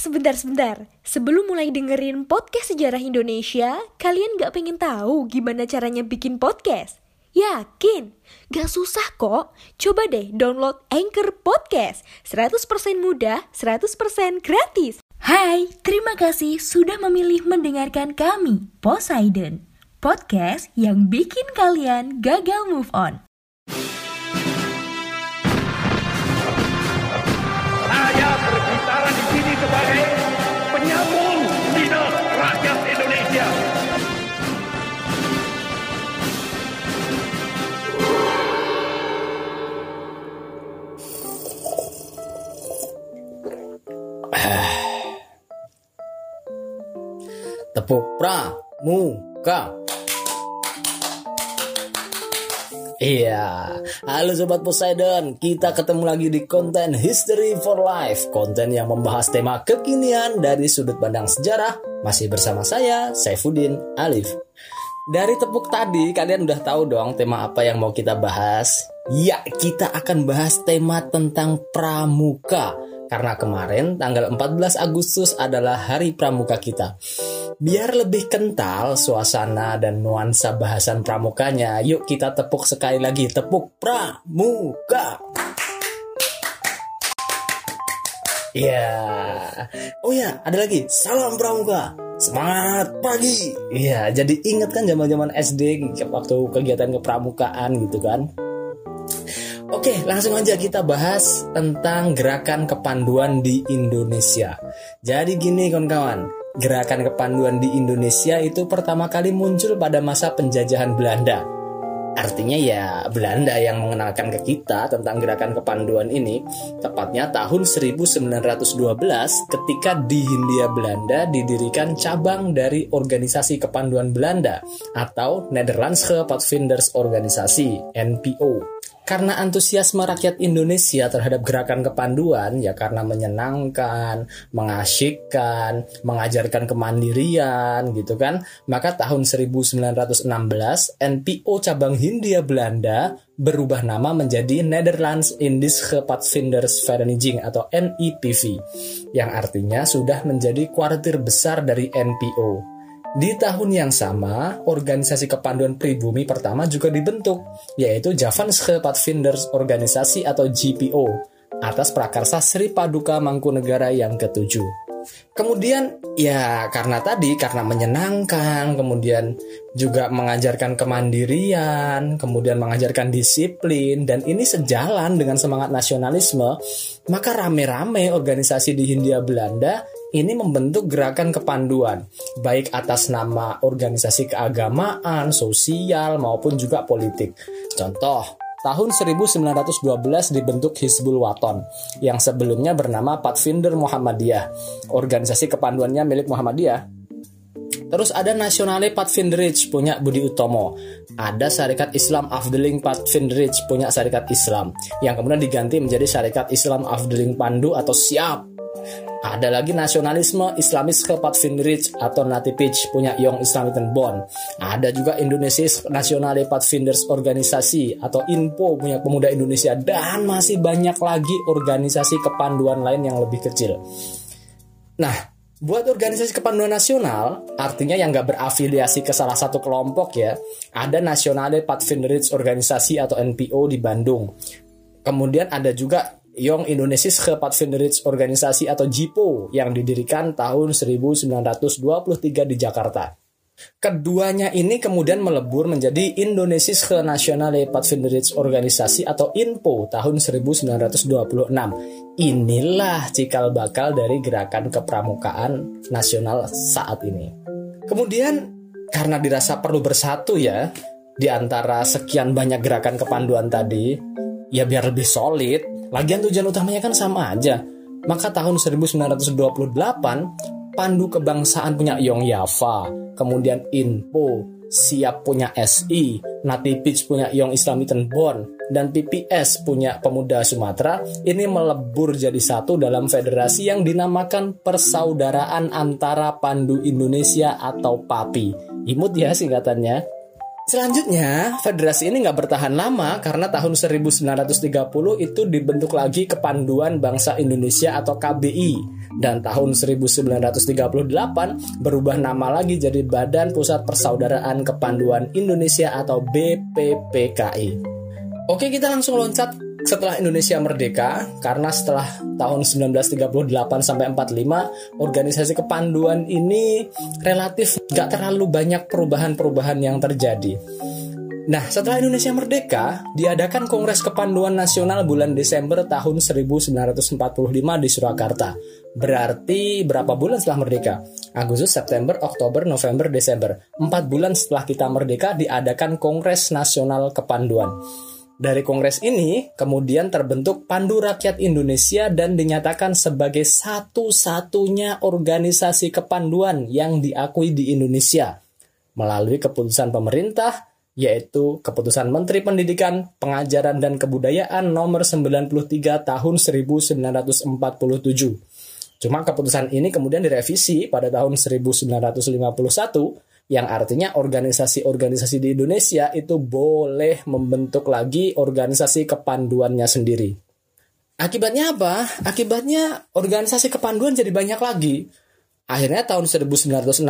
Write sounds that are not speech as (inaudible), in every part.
sebentar-sebentar. Sebelum mulai dengerin podcast sejarah Indonesia, kalian gak pengen tahu gimana caranya bikin podcast? Yakin? Gak susah kok. Coba deh download Anchor Podcast. 100% mudah, 100% gratis. Hai, terima kasih sudah memilih mendengarkan kami, Poseidon. Podcast yang bikin kalian gagal move on. Pramuka. Iya, halo Sobat Poseidon, kita ketemu lagi di konten History for Life. Konten yang membahas tema kekinian dari sudut pandang sejarah. Masih bersama saya, Saifuddin Alif. Dari tepuk tadi, kalian udah tahu dong tema apa yang mau kita bahas? Ya, kita akan bahas tema tentang pramuka. Karena kemarin, tanggal 14 Agustus adalah hari pramuka kita Biar lebih kental suasana dan nuansa bahasan pramukanya, yuk kita tepuk sekali lagi. Tepuk pramuka. Iya. Oh ya, ada lagi. Salam pramuka. Semangat pagi. Iya, jadi inget kan zaman-zaman SD waktu kegiatan kepramukaan gitu kan. Oke, langsung aja kita bahas tentang gerakan kepanduan di Indonesia. Jadi gini kawan-kawan, Gerakan kepanduan di Indonesia itu pertama kali muncul pada masa penjajahan Belanda. Artinya ya Belanda yang mengenalkan ke kita tentang gerakan kepanduan ini tepatnya tahun 1912 ketika di Hindia Belanda didirikan cabang dari organisasi kepanduan Belanda atau Nederlandse Padvinders Organisasi NPO karena antusiasme rakyat Indonesia terhadap gerakan kepanduan ya karena menyenangkan, mengasyikkan, mengajarkan kemandirian gitu kan. Maka tahun 1916 NPO cabang Hindia Belanda berubah nama menjadi Netherlands Indische Padvinders Vereniging atau NIPV yang artinya sudah menjadi kuartir besar dari NPO. Di tahun yang sama, organisasi kepanduan pribumi pertama juga dibentuk, yaitu Javanse Padvinders Organisasi atau GPO, atas prakarsa Sri Paduka Mangkunegara yang ketujuh. Kemudian ya karena tadi karena menyenangkan, kemudian juga mengajarkan kemandirian, kemudian mengajarkan disiplin dan ini sejalan dengan semangat nasionalisme, maka rame-rame organisasi di Hindia Belanda ini membentuk gerakan kepanduan, baik atas nama organisasi keagamaan, sosial, maupun juga politik. Contoh, tahun 1912 dibentuk Hizbul Waton, yang sebelumnya bernama Padvinder Muhammadiyah. Organisasi kepanduannya milik Muhammadiyah. Terus ada Nasionale Padvinderij punya Budi Utomo. Ada Syarikat Islam Afdeling Padvinderij punya Syarikat Islam. Yang kemudian diganti menjadi Syarikat Islam Afdeling Pandu atau SIAP ada lagi nasionalisme Islamis ke Pathfinders atau Natipij punya Young Islamiten Bond. Ada juga Indonesia Nasional Pathfinders Organisasi atau INPO punya Pemuda Indonesia dan masih banyak lagi organisasi kepanduan lain yang lebih kecil. Nah, buat organisasi kepanduan nasional, artinya yang nggak berafiliasi ke salah satu kelompok ya, ada Nasionale Pathfinders Organisasi atau NPO di Bandung. Kemudian ada juga Young Indonesisch Padvinderij Organisasi atau JIPO yang didirikan tahun 1923 di Jakarta. Keduanya ini kemudian melebur menjadi Indonesisch Nationale Padvinderij Organisasi atau INPO tahun 1926. Inilah cikal bakal dari gerakan kepramukaan nasional saat ini. Kemudian karena dirasa perlu bersatu ya di antara sekian banyak gerakan kepanduan tadi, ya biar lebih solid, Lagian tujuan utamanya kan sama aja. Maka tahun 1928 Pandu Kebangsaan punya Yong Yava, kemudian Inpo, Siap punya SI, Natipij punya Young Islamiten Bon, dan PPS punya Pemuda Sumatera, ini melebur jadi satu dalam federasi yang dinamakan Persaudaraan Antara Pandu Indonesia atau PAPI. Imut ya singkatannya. Selanjutnya, federasi ini nggak bertahan lama karena tahun 1930 itu dibentuk lagi Kepanduan Bangsa Indonesia atau KBI. dan tahun 1938 berubah nama lagi jadi Badan Pusat Persaudaraan Kepanduan Indonesia atau BPPKI. Oke, kita langsung loncat setelah Indonesia merdeka karena setelah tahun 1938 sampai 45 organisasi kepanduan ini relatif gak terlalu banyak perubahan-perubahan yang terjadi. Nah, setelah Indonesia merdeka, diadakan Kongres Kepanduan Nasional bulan Desember tahun 1945 di Surakarta. Berarti berapa bulan setelah merdeka? Agustus, September, Oktober, November, Desember. Empat bulan setelah kita merdeka diadakan Kongres Nasional Kepanduan. Dari kongres ini kemudian terbentuk Pandu Rakyat Indonesia dan dinyatakan sebagai satu-satunya organisasi kepanduan yang diakui di Indonesia melalui keputusan pemerintah yaitu Keputusan Menteri Pendidikan, Pengajaran dan Kebudayaan nomor 93 tahun 1947. Cuma keputusan ini kemudian direvisi pada tahun 1951 yang artinya organisasi-organisasi di Indonesia itu boleh membentuk lagi organisasi kepanduannya sendiri. Akibatnya apa? Akibatnya organisasi kepanduan jadi banyak lagi. Akhirnya tahun 1960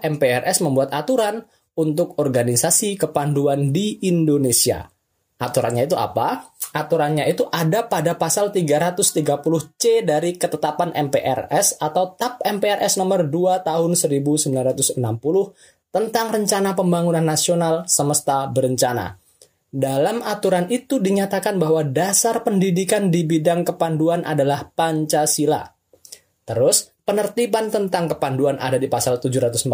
MPRS membuat aturan untuk organisasi kepanduan di Indonesia. Aturannya itu apa? Aturannya itu ada pada pasal 330C dari ketetapan MPRS atau TAP MPRS nomor 2 tahun 1960 tentang Rencana Pembangunan Nasional Semesta Berencana. Dalam aturan itu dinyatakan bahwa dasar pendidikan di bidang kepanduan adalah Pancasila. Terus, penertiban tentang kepanduan ada di pasal 741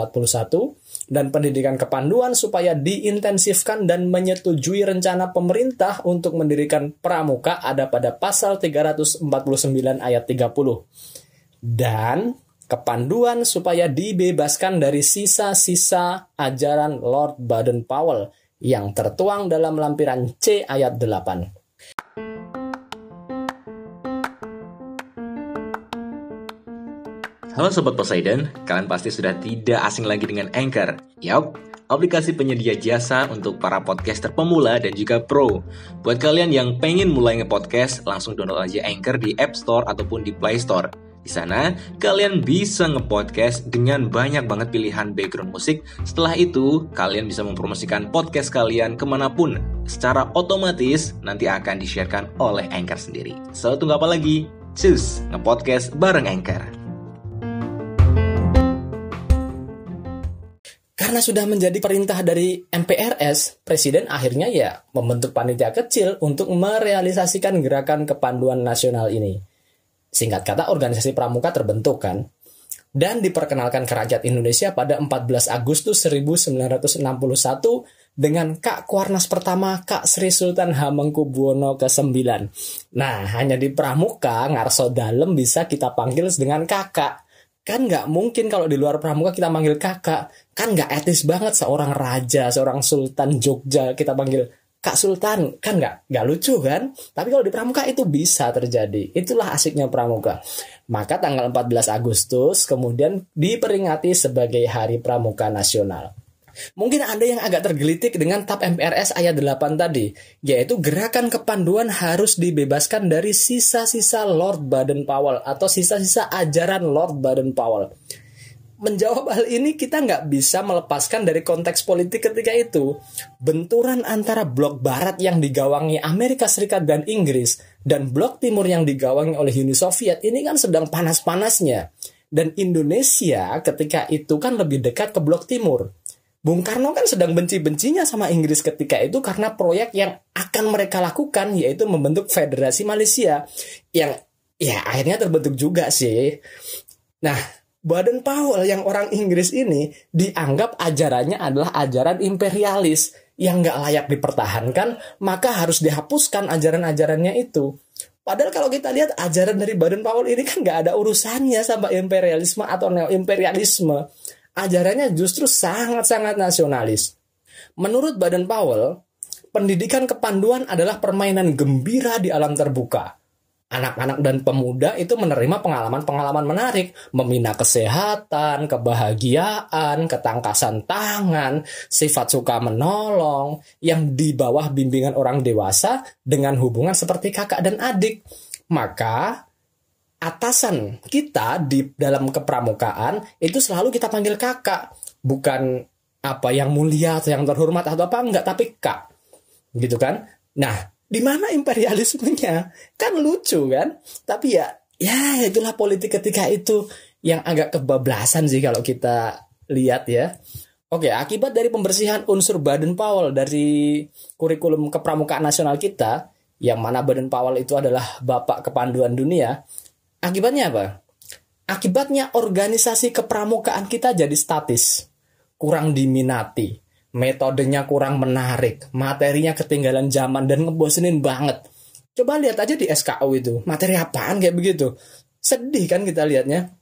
dan pendidikan kepanduan supaya diintensifkan dan menyetujui rencana pemerintah untuk mendirikan pramuka ada pada pasal 349 ayat 30. Dan kepanduan supaya dibebaskan dari sisa-sisa ajaran Lord Baden-Powell yang tertuang dalam lampiran C ayat 8. Halo Sobat Poseidon, kalian pasti sudah tidak asing lagi dengan Anchor. Yap, aplikasi penyedia jasa untuk para podcaster pemula dan juga pro. Buat kalian yang pengen mulai nge-podcast, langsung download aja Anchor di App Store ataupun di Play Store. Di sana, kalian bisa nge-podcast dengan banyak banget pilihan background musik. Setelah itu, kalian bisa mempromosikan podcast kalian ke mana pun. Secara otomatis, nanti akan di-sharekan oleh Anchor sendiri. So, tunggu apa lagi? Cus, nge-podcast bareng Anchor. Karena sudah menjadi perintah dari MPRS, Presiden akhirnya ya membentuk panitia kecil untuk merealisasikan gerakan kepanduan nasional ini. Singkat kata organisasi pramuka terbentuk kan dan diperkenalkan ke rakyat Indonesia pada 14 Agustus 1961 dengan Kak Kuarnas pertama Kak Sri Sultan Hamengkubuwono ke-9. Nah, hanya di pramuka Ngarso Dalem bisa kita panggil dengan kakak. Kan nggak mungkin kalau di luar pramuka kita panggil kakak. Kan nggak etis banget seorang raja, seorang sultan Jogja kita panggil Kak Sultan kan nggak nggak lucu kan? Tapi kalau di Pramuka itu bisa terjadi. Itulah asiknya Pramuka. Maka tanggal 14 Agustus kemudian diperingati sebagai Hari Pramuka Nasional. Mungkin ada yang agak tergelitik dengan TAP MPRS ayat 8 tadi, yaitu gerakan kepanduan harus dibebaskan dari sisa-sisa Lord Baden-Powell atau sisa-sisa ajaran Lord Baden-Powell menjawab hal ini kita nggak bisa melepaskan dari konteks politik ketika itu. Benturan antara blok barat yang digawangi Amerika Serikat dan Inggris dan blok timur yang digawangi oleh Uni Soviet ini kan sedang panas-panasnya. Dan Indonesia ketika itu kan lebih dekat ke blok timur. Bung Karno kan sedang benci-bencinya sama Inggris ketika itu karena proyek yang akan mereka lakukan yaitu membentuk Federasi Malaysia yang ya akhirnya terbentuk juga sih. Nah, Baden Powell yang orang Inggris ini dianggap ajarannya adalah ajaran imperialis yang nggak layak dipertahankan, maka harus dihapuskan ajaran-ajarannya itu. Padahal kalau kita lihat ajaran dari Baden Powell ini kan nggak ada urusannya sama imperialisme atau neo-imperialisme. Ajarannya justru sangat-sangat nasionalis. Menurut Baden Powell, pendidikan kepanduan adalah permainan gembira di alam terbuka anak-anak dan pemuda itu menerima pengalaman-pengalaman menarik, membina kesehatan, kebahagiaan, ketangkasan tangan, sifat suka menolong, yang di bawah bimbingan orang dewasa dengan hubungan seperti kakak dan adik. Maka atasan kita di dalam kepramukaan itu selalu kita panggil kakak, bukan apa yang mulia atau yang terhormat atau apa enggak, tapi kak. Gitu kan? Nah, di mana imperialismenya? Kan lucu kan? Tapi ya ya itulah politik ketika itu yang agak kebablasan sih kalau kita lihat ya. Oke, akibat dari pembersihan unsur Baden Powell dari kurikulum kepramukaan nasional kita, yang mana Baden Powell itu adalah bapak kepanduan dunia, akibatnya apa? Akibatnya organisasi kepramukaan kita jadi statis, kurang diminati, metodenya kurang menarik, materinya ketinggalan zaman dan ngebosenin banget. Coba lihat aja di SKU itu, materi apaan kayak begitu. Sedih kan kita lihatnya.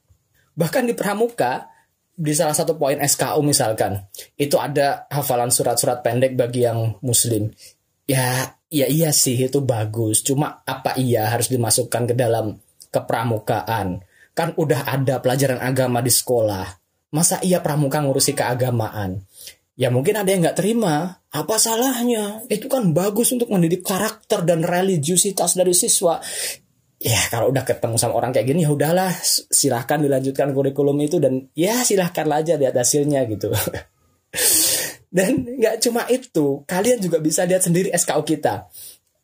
Bahkan di pramuka, di salah satu poin SKU misalkan, itu ada hafalan surat-surat pendek bagi yang muslim. Ya, ya iya sih itu bagus. Cuma apa iya harus dimasukkan ke dalam kepramukaan? Kan udah ada pelajaran agama di sekolah. Masa iya pramuka ngurusi keagamaan? Ya mungkin ada yang nggak terima. Apa salahnya? Itu kan bagus untuk mendidik karakter dan religiusitas dari siswa. Ya kalau udah ketemu sama orang kayak gini ya udahlah silahkan dilanjutkan kurikulum itu dan ya silahkan aja lihat hasilnya gitu. (laughs) Dan nggak cuma itu kalian juga bisa lihat sendiri SKU kita.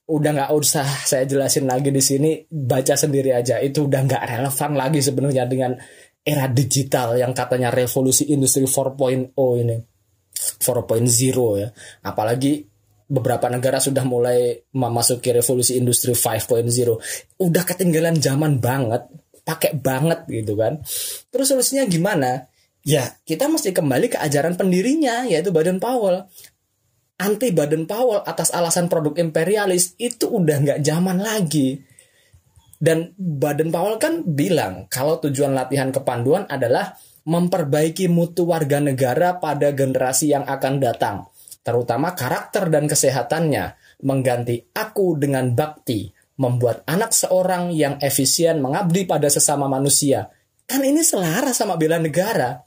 Udah nggak usah saya jelasin lagi di sini baca sendiri aja. Itu udah nggak relevan lagi sebenarnya dengan era digital yang katanya revolusi industri 4.0 ini 4.0 ya. Apalagi beberapa negara sudah mulai memasuki revolusi industri 5.0 udah ketinggalan zaman banget pakai banget gitu kan. Terus solusinya gimana? Ya kita mesti kembali ke ajaran pendirinya yaitu Baden Powell. Anti Baden Powell atas alasan produk imperialis itu udah nggak zaman lagi. Dan Baden Powell kan bilang kalau tujuan latihan kepanduan adalah memperbaiki mutu warga negara pada generasi yang akan datang terutama karakter dan kesehatannya, mengganti aku dengan bakti, membuat anak seorang yang efisien mengabdi pada sesama manusia. Kan ini selaras sama bela negara.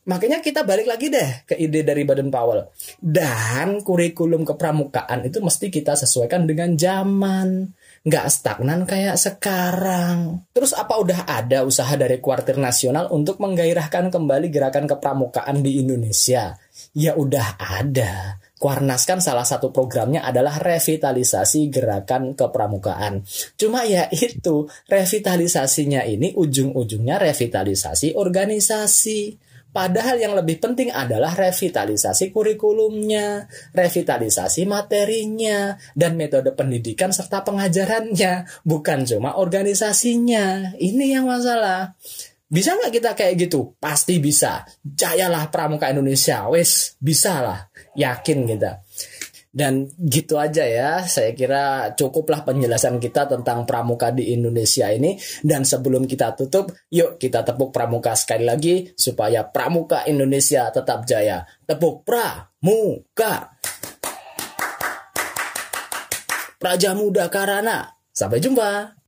Makanya kita balik lagi deh ke ide dari Baden Powell. Dan kurikulum kepramukaan itu mesti kita sesuaikan dengan zaman. Nggak stagnan kayak sekarang. Terus apa udah ada usaha dari kuartir nasional untuk menggairahkan kembali gerakan kepramukaan di Indonesia? Ya udah ada. Kuarnas kan salah satu programnya adalah revitalisasi gerakan kepramukaan. Cuma ya itu, revitalisasinya ini ujung-ujungnya revitalisasi organisasi. Padahal yang lebih penting adalah revitalisasi kurikulumnya, revitalisasi materinya, dan metode pendidikan serta pengajarannya, bukan cuma organisasinya. Ini yang masalah. Bisa nggak kita kayak gitu? Pasti bisa. Jayalah pramuka Indonesia. Wes, bisa lah. Yakin kita. Dan gitu aja ya, saya kira cukuplah penjelasan kita tentang pramuka di Indonesia ini. Dan sebelum kita tutup, yuk kita tepuk pramuka sekali lagi supaya pramuka Indonesia tetap jaya. Tepuk pramuka. Praja Muda Karana. Sampai jumpa.